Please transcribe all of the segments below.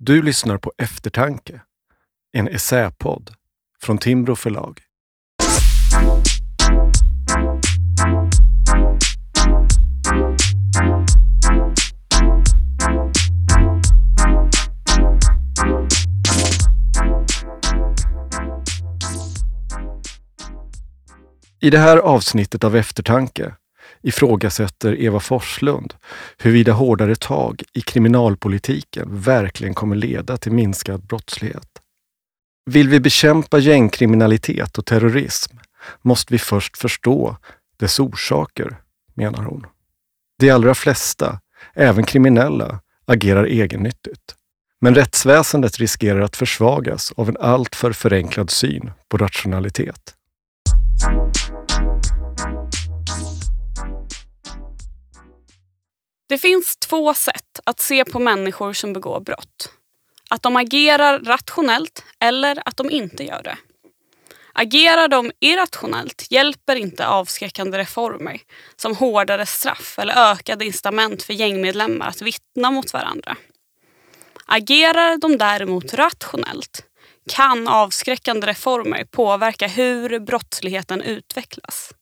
Du lyssnar på Eftertanke, en essäpodd från Timbro förlag. I det här avsnittet av Eftertanke ifrågasätter Eva Forslund huruvida hårdare tag i kriminalpolitiken verkligen kommer leda till minskad brottslighet. Vill vi bekämpa gängkriminalitet och terrorism måste vi först förstå dess orsaker, menar hon. De allra flesta, även kriminella, agerar egennyttigt. Men rättsväsendet riskerar att försvagas av en alltför förenklad syn på rationalitet. Det finns två sätt att se på människor som begår brott. Att de agerar rationellt eller att de inte gör det. Agerar de irrationellt hjälper inte avskräckande reformer som hårdare straff eller ökade incitament för gängmedlemmar att vittna mot varandra. Agerar de däremot rationellt kan avskräckande reformer påverka hur brottsligheten utvecklas.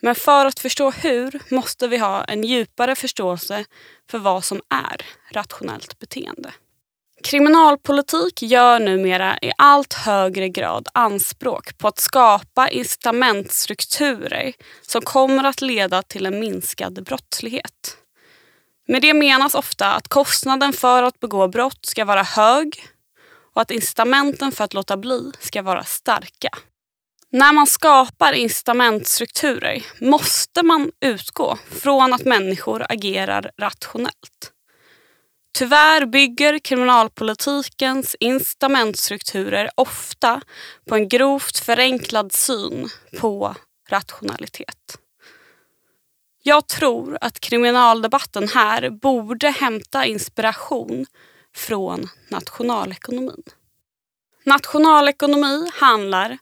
Men för att förstå hur måste vi ha en djupare förståelse för vad som är rationellt beteende. Kriminalpolitik gör numera i allt högre grad anspråk på att skapa incitamentstrukturer som kommer att leda till en minskad brottslighet. Med det menas ofta att kostnaden för att begå brott ska vara hög och att incitamenten för att låta bli ska vara starka. När man skapar incitamentstrukturer måste man utgå från att människor agerar rationellt. Tyvärr bygger kriminalpolitikens incitamentstrukturer ofta på en grovt förenklad syn på rationalitet. Jag tror att kriminaldebatten här borde hämta inspiration från nationalekonomin. Nationalekonomi handlar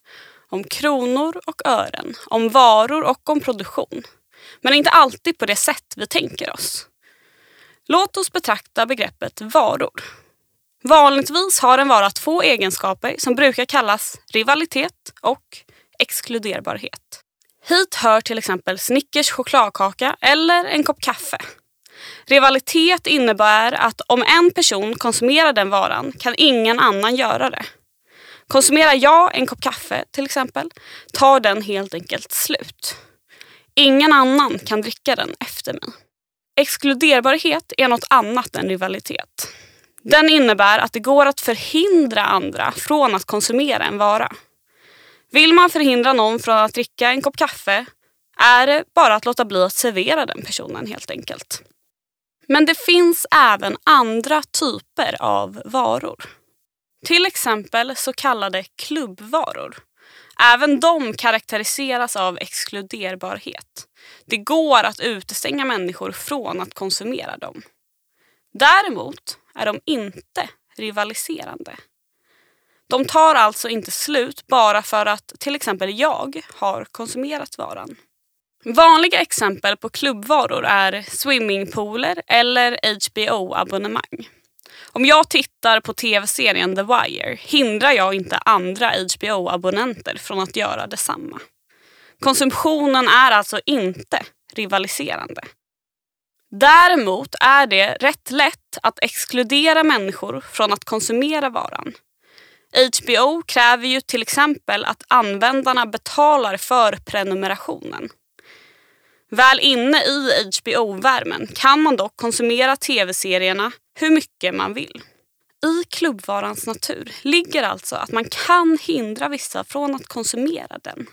om kronor och ören, om varor och om produktion. Men inte alltid på det sätt vi tänker oss. Låt oss betrakta begreppet varor. Vanligtvis har en vara två egenskaper som brukar kallas rivalitet och exkluderbarhet. Hit hör till exempel Snickers chokladkaka eller en kopp kaffe. Rivalitet innebär att om en person konsumerar den varan kan ingen annan göra det. Konsumerar jag en kopp kaffe till exempel tar den helt enkelt slut. Ingen annan kan dricka den efter mig. Exkluderbarhet är något annat än rivalitet. Den innebär att det går att förhindra andra från att konsumera en vara. Vill man förhindra någon från att dricka en kopp kaffe är det bara att låta bli att servera den personen helt enkelt. Men det finns även andra typer av varor. Till exempel så kallade klubbvaror. Även de karaktäriseras av exkluderbarhet. Det går att utestänga människor från att konsumera dem. Däremot är de inte rivaliserande. De tar alltså inte slut bara för att till exempel jag har konsumerat varan. Vanliga exempel på klubbvaror är swimmingpooler eller HBO-abonnemang. Om jag tittar på tv-serien The Wire hindrar jag inte andra HBO-abonnenter från att göra detsamma. Konsumtionen är alltså inte rivaliserande. Däremot är det rätt lätt att exkludera människor från att konsumera varan. HBO kräver ju till exempel att användarna betalar för prenumerationen. Väl inne i HBO-värmen kan man dock konsumera tv-serierna hur mycket man vill. I klubbvarans natur ligger alltså att man kan hindra vissa från att konsumera den.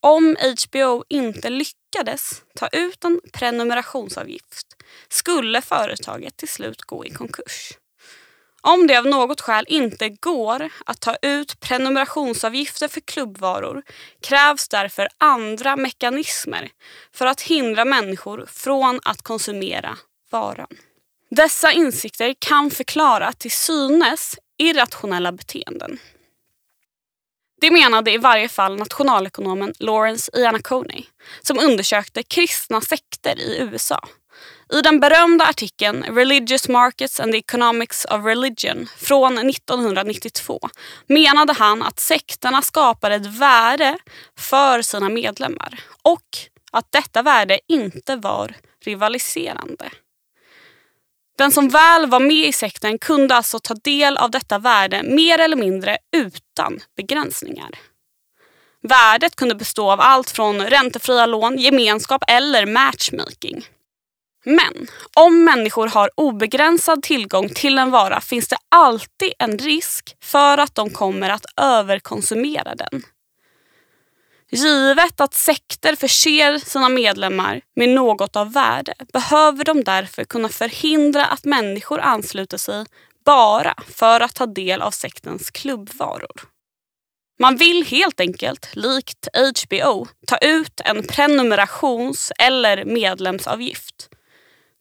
Om HBO inte lyckades ta ut en prenumerationsavgift skulle företaget till slut gå i konkurs. Om det av något skäl inte går att ta ut prenumerationsavgifter för klubbvaror krävs därför andra mekanismer för att hindra människor från att konsumera varan. Dessa insikter kan förklara till synes irrationella beteenden. Det menade i varje fall nationalekonomen Lawrence e. Iannacone som undersökte kristna sekter i USA. I den berömda artikeln Religious Markets and the Economics of Religion från 1992 menade han att sekterna skapade ett värde för sina medlemmar och att detta värde inte var rivaliserande. Den som väl var med i sekten kunde alltså ta del av detta värde mer eller mindre utan begränsningar. Värdet kunde bestå av allt från räntefria lån, gemenskap eller matchmaking. Men om människor har obegränsad tillgång till en vara finns det alltid en risk för att de kommer att överkonsumera den. Givet att sekter förser sina medlemmar med något av värde behöver de därför kunna förhindra att människor ansluter sig bara för att ta del av sektens klubbvaror. Man vill helt enkelt, likt HBO, ta ut en prenumerations eller medlemsavgift.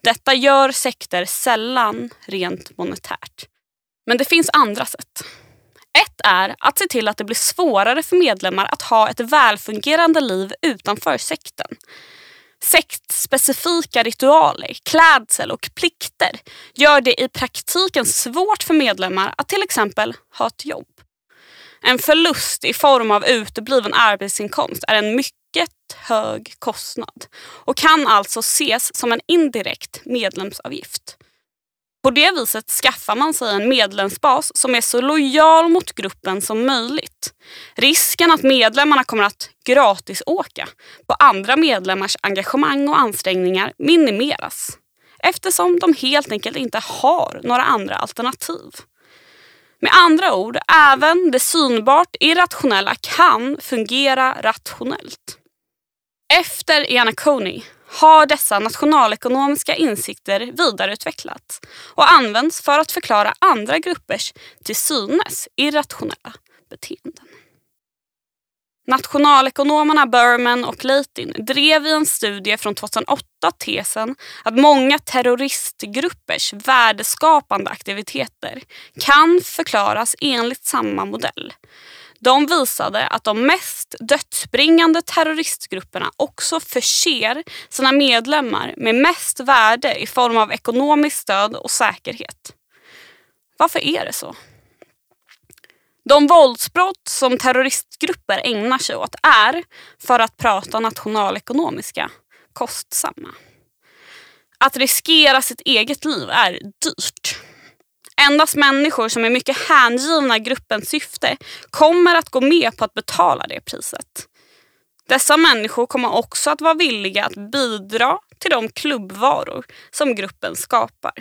Detta gör sekter sällan rent monetärt. Men det finns andra sätt. Ett är att se till att det blir svårare för medlemmar att ha ett välfungerande liv utanför sekten. Sektspecifika ritualer, klädsel och plikter gör det i praktiken svårt för medlemmar att till exempel ha ett jobb. En förlust i form av utebliven arbetsinkomst är en mycket hög kostnad och kan alltså ses som en indirekt medlemsavgift. På det viset skaffar man sig en medlemsbas som är så lojal mot gruppen som möjligt. Risken att medlemmarna kommer att gratis åka på andra medlemmars engagemang och ansträngningar minimeras eftersom de helt enkelt inte har några andra alternativ. Med andra ord, även det synbart irrationella kan fungera rationellt. Efter Iannacone har dessa nationalekonomiska insikter vidareutvecklats och används för att förklara andra gruppers till synes irrationella beteenden. Nationalekonomerna Berman och Leitin drev i en studie från 2008 tesen att många terroristgruppers värdeskapande aktiviteter kan förklaras enligt samma modell. De visade att de mest dödsbringande terroristgrupperna också förser sina medlemmar med mest värde i form av ekonomiskt stöd och säkerhet. Varför är det så? De våldsbrott som terroristgrupper ägnar sig åt är, för att prata nationalekonomiska, kostsamma. Att riskera sitt eget liv är dyrt. Endast människor som är mycket hängivna gruppens syfte kommer att gå med på att betala det priset. Dessa människor kommer också att vara villiga att bidra till de klubbvaror som gruppen skapar.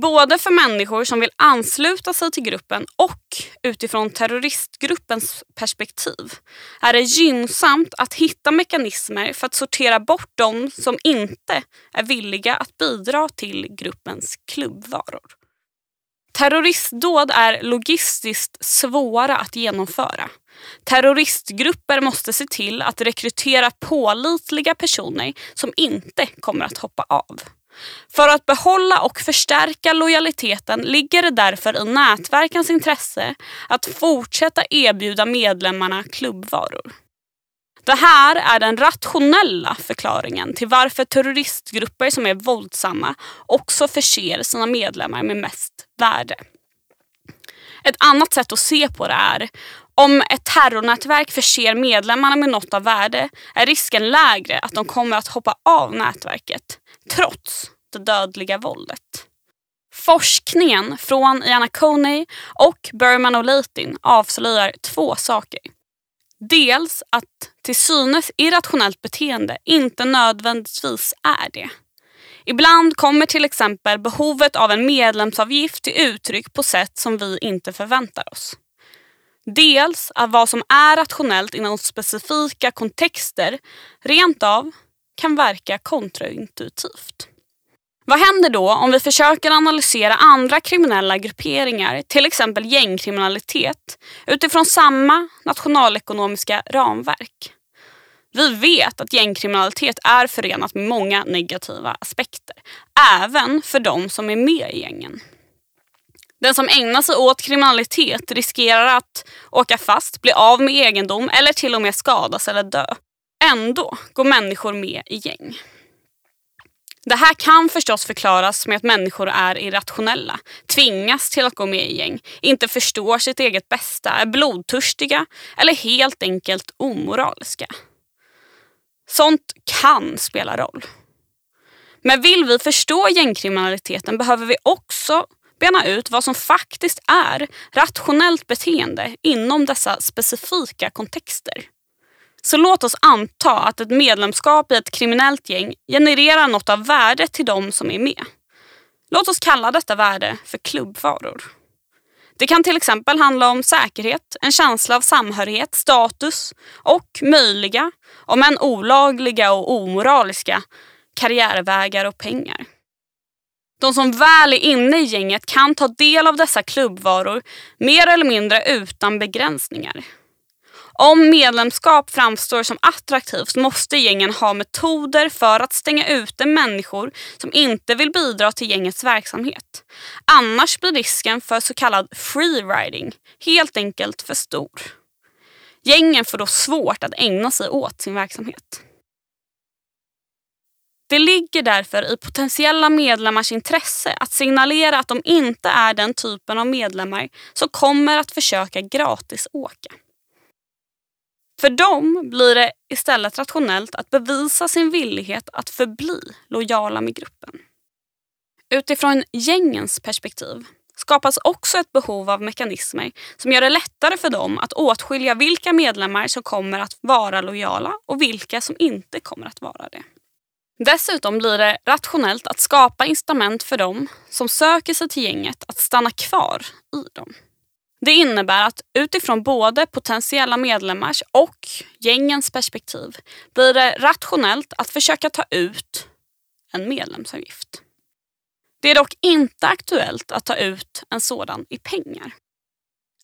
Både för människor som vill ansluta sig till gruppen och utifrån terroristgruppens perspektiv är det gynnsamt att hitta mekanismer för att sortera bort de som inte är villiga att bidra till gruppens klubbvaror. Terroristdåd är logistiskt svåra att genomföra. Terroristgrupper måste se till att rekrytera pålitliga personer som inte kommer att hoppa av. För att behålla och förstärka lojaliteten ligger det därför i nätverkens intresse att fortsätta erbjuda medlemmarna klubbvaror. Det här är den rationella förklaringen till varför terroristgrupper som är våldsamma också förser sina medlemmar med mest värde. Ett annat sätt att se på det är om ett terrornätverk förser medlemmarna med något av värde är risken lägre att de kommer att hoppa av nätverket trots det dödliga våldet. Forskningen från Iana Coney och Berman och Leitin avslöjar två saker. Dels att till synes irrationellt beteende inte nödvändigtvis är det. Ibland kommer till exempel behovet av en medlemsavgift till uttryck på sätt som vi inte förväntar oss. Dels att vad som är rationellt inom specifika kontexter rent av kan verka kontraintuitivt. Vad händer då om vi försöker analysera andra kriminella grupperingar, till exempel gängkriminalitet, utifrån samma nationalekonomiska ramverk? Vi vet att gängkriminalitet är förenat med många negativa aspekter, även för de som är med i gängen. Den som ägnar sig åt kriminalitet riskerar att åka fast, bli av med egendom eller till och med skadas eller dö. Ändå går människor med i gäng. Det här kan förstås förklaras med att människor är irrationella, tvingas till att gå med i gäng, inte förstår sitt eget bästa, är blodtörstiga eller helt enkelt omoraliska. Sånt kan spela roll. Men vill vi förstå gängkriminaliteten behöver vi också bena ut vad som faktiskt är rationellt beteende inom dessa specifika kontexter. Så låt oss anta att ett medlemskap i ett kriminellt gäng genererar något av värde till de som är med. Låt oss kalla detta värde för klubbvaror. Det kan till exempel handla om säkerhet, en känsla av samhörighet, status och möjliga, om än olagliga och omoraliska, karriärvägar och pengar. De som väl är inne i gänget kan ta del av dessa klubbvaror mer eller mindre utan begränsningar. Om medlemskap framstår som attraktivt måste gängen ha metoder för att stänga ute människor som inte vill bidra till gängets verksamhet. Annars blir risken för så kallad freeriding helt enkelt för stor. Gängen får då svårt att ägna sig åt sin verksamhet. Det ligger därför i potentiella medlemmars intresse att signalera att de inte är den typen av medlemmar som kommer att försöka gratis åka. För dem blir det istället rationellt att bevisa sin villighet att förbli lojala med gruppen. Utifrån gängens perspektiv skapas också ett behov av mekanismer som gör det lättare för dem att åtskilja vilka medlemmar som kommer att vara lojala och vilka som inte kommer att vara det. Dessutom blir det rationellt att skapa incitament för dem som söker sig till gänget att stanna kvar i dem. Det innebär att utifrån både potentiella medlemmars och gängens perspektiv blir det rationellt att försöka ta ut en medlemsavgift. Det är dock inte aktuellt att ta ut en sådan i pengar.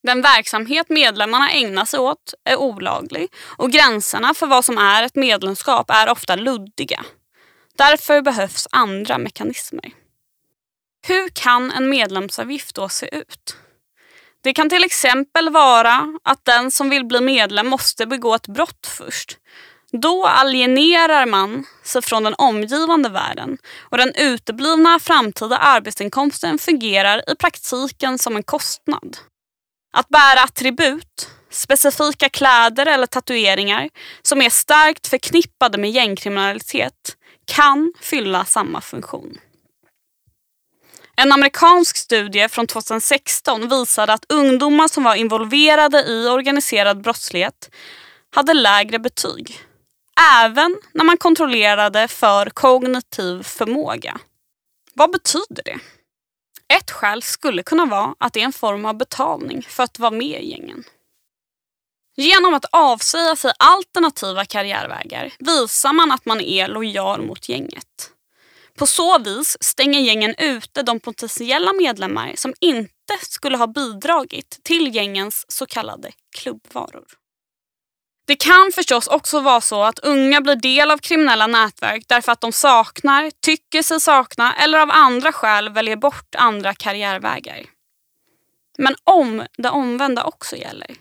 Den verksamhet medlemmarna ägnar sig åt är olaglig och gränserna för vad som är ett medlemskap är ofta luddiga. Därför behövs andra mekanismer. Hur kan en medlemsavgift då se ut? Det kan till exempel vara att den som vill bli medlem måste begå ett brott först. Då alienerar man sig från den omgivande världen och den uteblivna framtida arbetsinkomsten fungerar i praktiken som en kostnad. Att bära attribut, specifika kläder eller tatueringar som är starkt förknippade med gängkriminalitet kan fylla samma funktion. En amerikansk studie från 2016 visade att ungdomar som var involverade i organiserad brottslighet hade lägre betyg. Även när man kontrollerade för kognitiv förmåga. Vad betyder det? Ett skäl skulle kunna vara att det är en form av betalning för att vara med i gängen. Genom att avsäga sig alternativa karriärvägar visar man att man är lojal mot gänget. På så vis stänger gängen ute de potentiella medlemmar som inte skulle ha bidragit till gängens så kallade klubbvaror. Det kan förstås också vara så att unga blir del av kriminella nätverk därför att de saknar, tycker sig sakna eller av andra skäl väljer bort andra karriärvägar. Men om det omvända också gäller,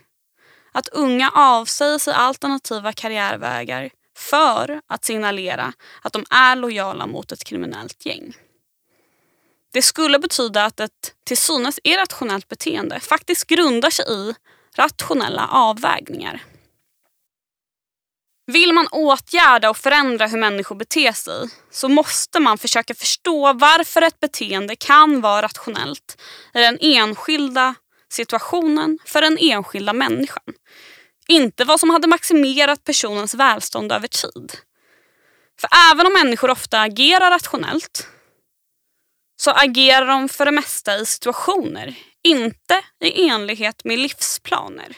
att unga avsäger sig alternativa karriärvägar för att signalera att de är lojala mot ett kriminellt gäng. Det skulle betyda att ett till synes irrationellt beteende faktiskt grundar sig i rationella avvägningar. Vill man åtgärda och förändra hur människor beter sig så måste man försöka förstå varför ett beteende kan vara rationellt i den enskilda situationen för den enskilda människan inte vad som hade maximerat personens välstånd över tid. För även om människor ofta agerar rationellt så agerar de för det mesta i situationer, inte i enlighet med livsplaner.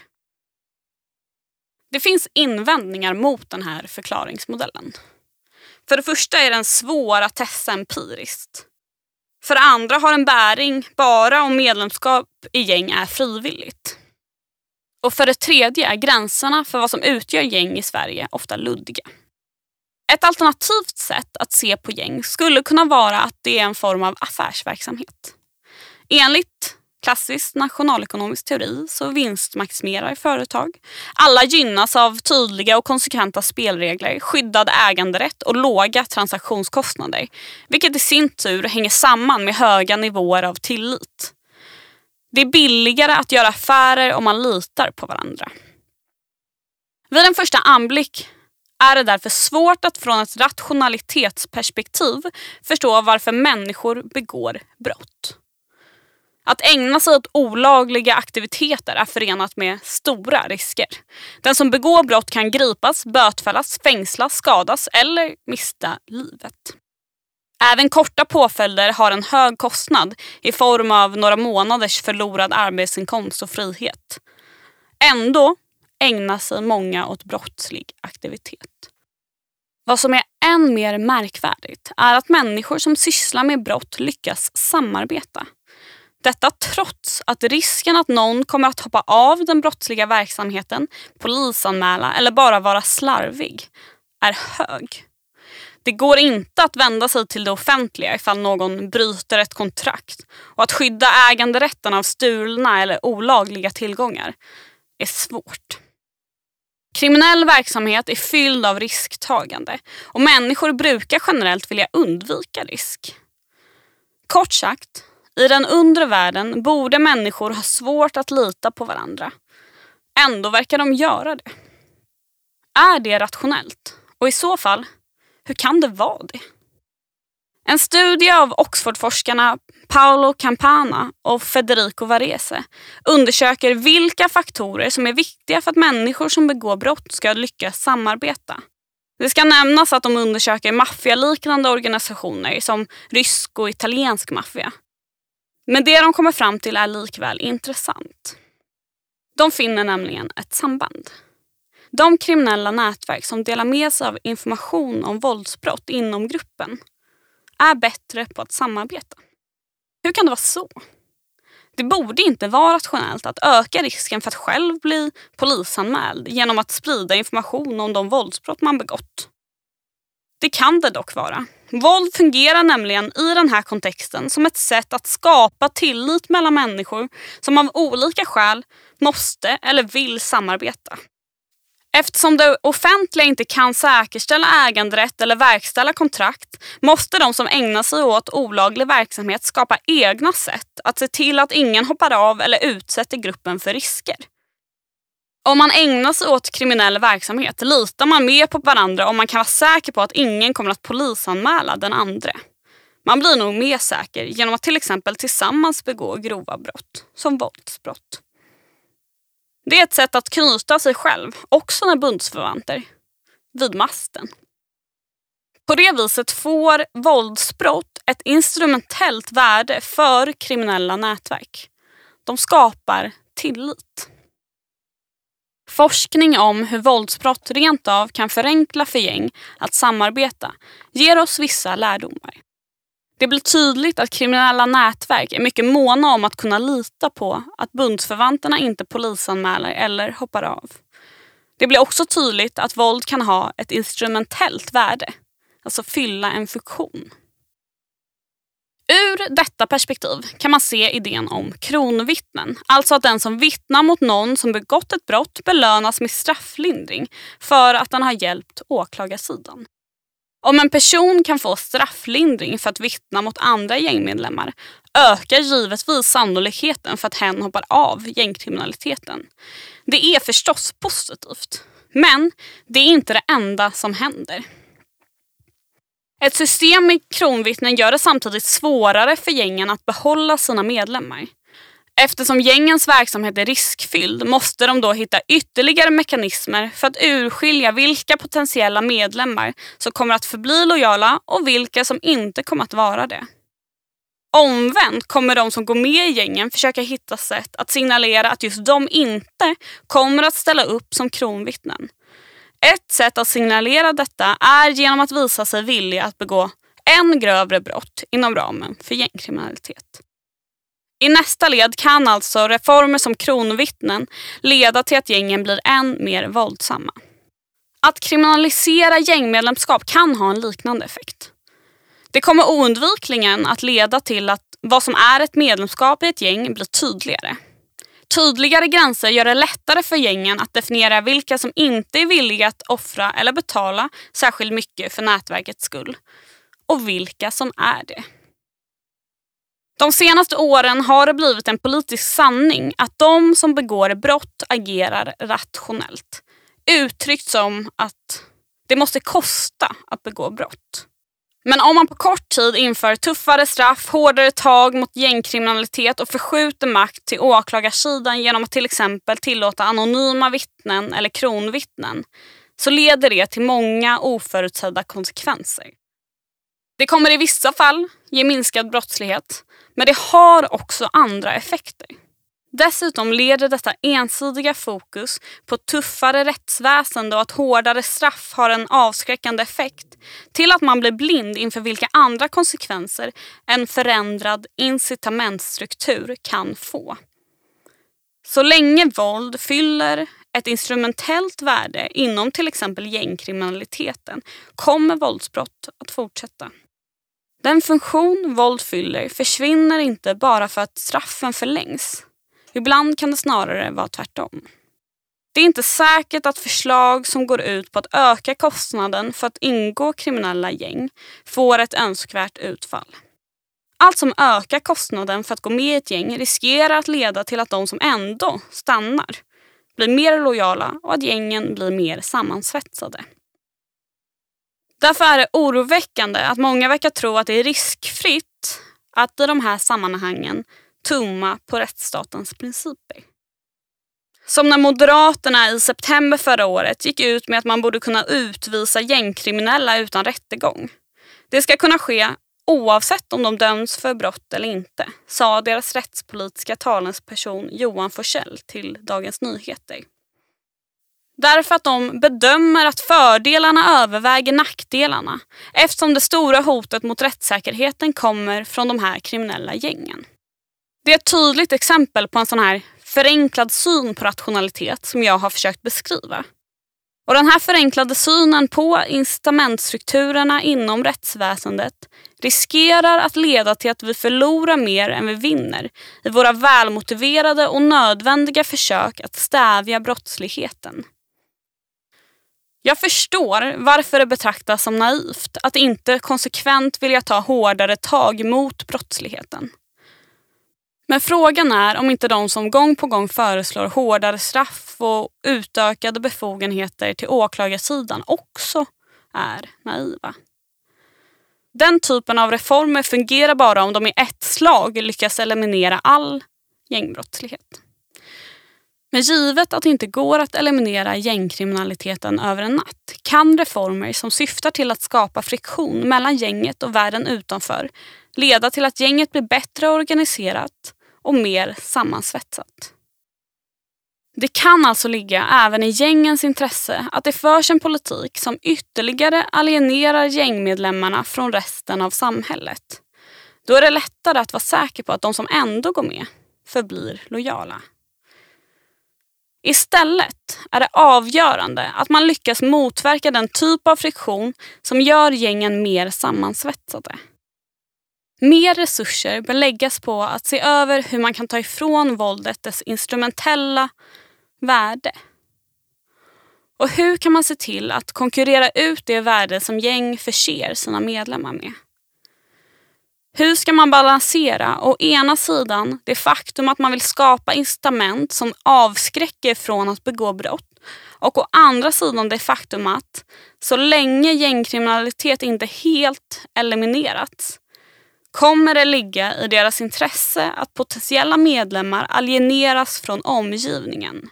Det finns invändningar mot den här förklaringsmodellen. För det första är den svår att testa empiriskt. För det andra har den bäring bara om medlemskap i gäng är frivilligt. Och för det tredje är gränserna för vad som utgör gäng i Sverige ofta luddiga. Ett alternativt sätt att se på gäng skulle kunna vara att det är en form av affärsverksamhet. Enligt klassisk nationalekonomisk teori så vinstmaximerar företag. Alla gynnas av tydliga och konsekventa spelregler, skyddad äganderätt och låga transaktionskostnader. Vilket i sin tur hänger samman med höga nivåer av tillit. Det är billigare att göra affärer om man litar på varandra. Vid en första anblick är det därför svårt att från ett rationalitetsperspektiv förstå varför människor begår brott. Att ägna sig åt olagliga aktiviteter är förenat med stora risker. Den som begår brott kan gripas, bötfällas, fängslas, skadas eller mista livet. Även korta påföljder har en hög kostnad i form av några månaders förlorad arbetsinkomst och frihet. Ändå ägnar sig många åt brottslig aktivitet. Vad som är än mer märkvärdigt är att människor som sysslar med brott lyckas samarbeta. Detta trots att risken att någon kommer att hoppa av den brottsliga verksamheten, polisanmäla eller bara vara slarvig är hög. Det går inte att vända sig till det offentliga ifall någon bryter ett kontrakt och att skydda äganderätten av stulna eller olagliga tillgångar är svårt. Kriminell verksamhet är fylld av risktagande och människor brukar generellt vilja undvika risk. Kort sagt, i den undre världen borde människor ha svårt att lita på varandra. Ändå verkar de göra det. Är det rationellt? Och i så fall, hur kan det vara det? En studie av Oxfordforskarna Paolo Campana och Federico Varese undersöker vilka faktorer som är viktiga för att människor som begår brott ska lyckas samarbeta. Det ska nämnas att de undersöker maffialiknande organisationer som rysk och italiensk maffia. Men det de kommer fram till är likväl intressant. De finner nämligen ett samband. De kriminella nätverk som delar med sig av information om våldsbrott inom gruppen är bättre på att samarbeta. Hur kan det vara så? Det borde inte vara rationellt att öka risken för att själv bli polisanmäld genom att sprida information om de våldsbrott man begått. Det kan det dock vara. Våld fungerar nämligen i den här kontexten som ett sätt att skapa tillit mellan människor som av olika skäl måste eller vill samarbeta. Eftersom det offentliga inte kan säkerställa äganderätt eller verkställa kontrakt måste de som ägnar sig åt olaglig verksamhet skapa egna sätt att se till att ingen hoppar av eller utsätter gruppen för risker. Om man ägnar sig åt kriminell verksamhet litar man mer på varandra om man kan vara säker på att ingen kommer att polisanmäla den andra. Man blir nog mer säker genom att till exempel tillsammans begå grova brott, som våldsbrott. Det är ett sätt att knyta sig själv och sina bundsförvanter vid masten. På det viset får våldsbrott ett instrumentellt värde för kriminella nätverk. De skapar tillit. Forskning om hur våldsbrott rent av kan förenkla för gäng att samarbeta ger oss vissa lärdomar. Det blir tydligt att kriminella nätverk är mycket måna om att kunna lita på att bundsförvanterna inte polisanmäler eller hoppar av. Det blir också tydligt att våld kan ha ett instrumentellt värde, alltså fylla en funktion. Ur detta perspektiv kan man se idén om kronvittnen. Alltså att den som vittnar mot någon som begått ett brott belönas med strafflindring för att den har hjälpt åklagarsidan. Om en person kan få strafflindring för att vittna mot andra gängmedlemmar ökar givetvis sannolikheten för att hen hoppar av gängkriminaliteten. Det är förstås positivt, men det är inte det enda som händer. Ett system med kronvittnen gör det samtidigt svårare för gängen att behålla sina medlemmar. Eftersom gängens verksamhet är riskfylld måste de då hitta ytterligare mekanismer för att urskilja vilka potentiella medlemmar som kommer att förbli lojala och vilka som inte kommer att vara det. Omvänt kommer de som går med i gängen försöka hitta sätt att signalera att just de inte kommer att ställa upp som kronvittnen. Ett sätt att signalera detta är genom att visa sig villiga att begå än grövre brott inom ramen för gängkriminalitet. I nästa led kan alltså reformer som kronvittnen leda till att gängen blir än mer våldsamma. Att kriminalisera gängmedlemskap kan ha en liknande effekt. Det kommer oundvikligen att leda till att vad som är ett medlemskap i ett gäng blir tydligare. Tydligare gränser gör det lättare för gängen att definiera vilka som inte är villiga att offra eller betala särskilt mycket för nätverkets skull och vilka som är det. De senaste åren har det blivit en politisk sanning att de som begår brott agerar rationellt. Uttryckt som att det måste kosta att begå brott. Men om man på kort tid inför tuffare straff, hårdare tag mot gängkriminalitet och förskjuter makt till åklagarsidan genom att till exempel tillåta anonyma vittnen eller kronvittnen så leder det till många oförutsedda konsekvenser. Det kommer i vissa fall ge minskad brottslighet men det har också andra effekter. Dessutom leder detta ensidiga fokus på tuffare rättsväsende och att hårdare straff har en avskräckande effekt till att man blir blind inför vilka andra konsekvenser en förändrad incitamentstruktur kan få. Så länge våld fyller ett instrumentellt värde inom till exempel gängkriminaliteten kommer våldsbrott att fortsätta. Den funktion våld fyller försvinner inte bara för att straffen förlängs. Ibland kan det snarare vara tvärtom. Det är inte säkert att förslag som går ut på att öka kostnaden för att ingå kriminella gäng får ett önskvärt utfall. Allt som ökar kostnaden för att gå med i ett gäng riskerar att leda till att de som ändå stannar blir mer lojala och att gängen blir mer sammansvetsade. Därför är det oroväckande att många verkar tro att det är riskfritt att i de här sammanhangen tumma på rättsstatens principer. Som när Moderaterna i september förra året gick ut med att man borde kunna utvisa gängkriminella utan rättegång. Det ska kunna ske oavsett om de döms för brott eller inte, sa deras rättspolitiska talesperson Johan Forsell till Dagens Nyheter. Därför att de bedömer att fördelarna överväger nackdelarna eftersom det stora hotet mot rättssäkerheten kommer från de här kriminella gängen. Det är ett tydligt exempel på en sån här förenklad syn på rationalitet som jag har försökt beskriva. Och Den här förenklade synen på incitamentstrukturerna inom rättsväsendet riskerar att leda till att vi förlorar mer än vi vinner i våra välmotiverade och nödvändiga försök att stävja brottsligheten. Jag förstår varför det betraktas som naivt att inte konsekvent vilja ta hårdare tag mot brottsligheten. Men frågan är om inte de som gång på gång föreslår hårdare straff och utökade befogenheter till åklagarsidan också är naiva. Den typen av reformer fungerar bara om de i ett slag lyckas eliminera all gängbrottslighet. Men givet att det inte går att eliminera gängkriminaliteten över en natt kan reformer som syftar till att skapa friktion mellan gänget och världen utanför leda till att gänget blir bättre organiserat och mer sammansvetsat. Det kan alltså ligga även i gängens intresse att det förs en politik som ytterligare alienerar gängmedlemmarna från resten av samhället. Då är det lättare att vara säker på att de som ändå går med förblir lojala. Istället är det avgörande att man lyckas motverka den typ av friktion som gör gängen mer sammansvetsade. Mer resurser bör läggas på att se över hur man kan ta ifrån våldet dess instrumentella värde. Och hur kan man se till att konkurrera ut det värde som gäng förser sina medlemmar med? Hur ska man balansera å ena sidan det faktum att man vill skapa incitament som avskräcker från att begå brott och å andra sidan det faktum att så länge gängkriminalitet inte helt eliminerats kommer det ligga i deras intresse att potentiella medlemmar alieneras från omgivningen.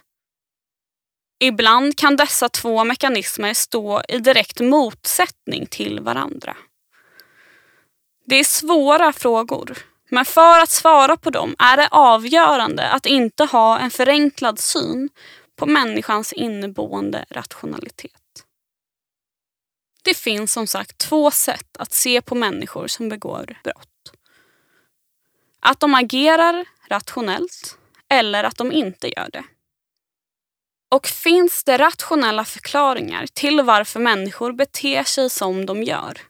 Ibland kan dessa två mekanismer stå i direkt motsättning till varandra. Det är svåra frågor, men för att svara på dem är det avgörande att inte ha en förenklad syn på människans inneboende rationalitet. Det finns som sagt två sätt att se på människor som begår brott. Att de agerar rationellt eller att de inte gör det. Och finns det rationella förklaringar till varför människor beter sig som de gör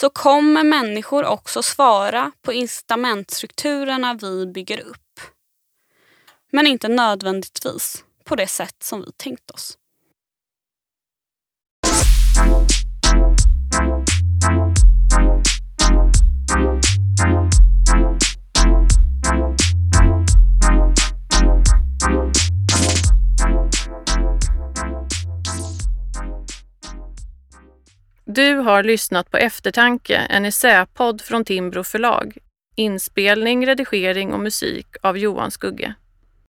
så kommer människor också svara på incitamentstrukturerna vi bygger upp. Men inte nödvändigtvis på det sätt som vi tänkt oss. Du har lyssnat på Eftertanke, en essäpodd från Timbro förlag. Inspelning, redigering och musik av Johan Skugge.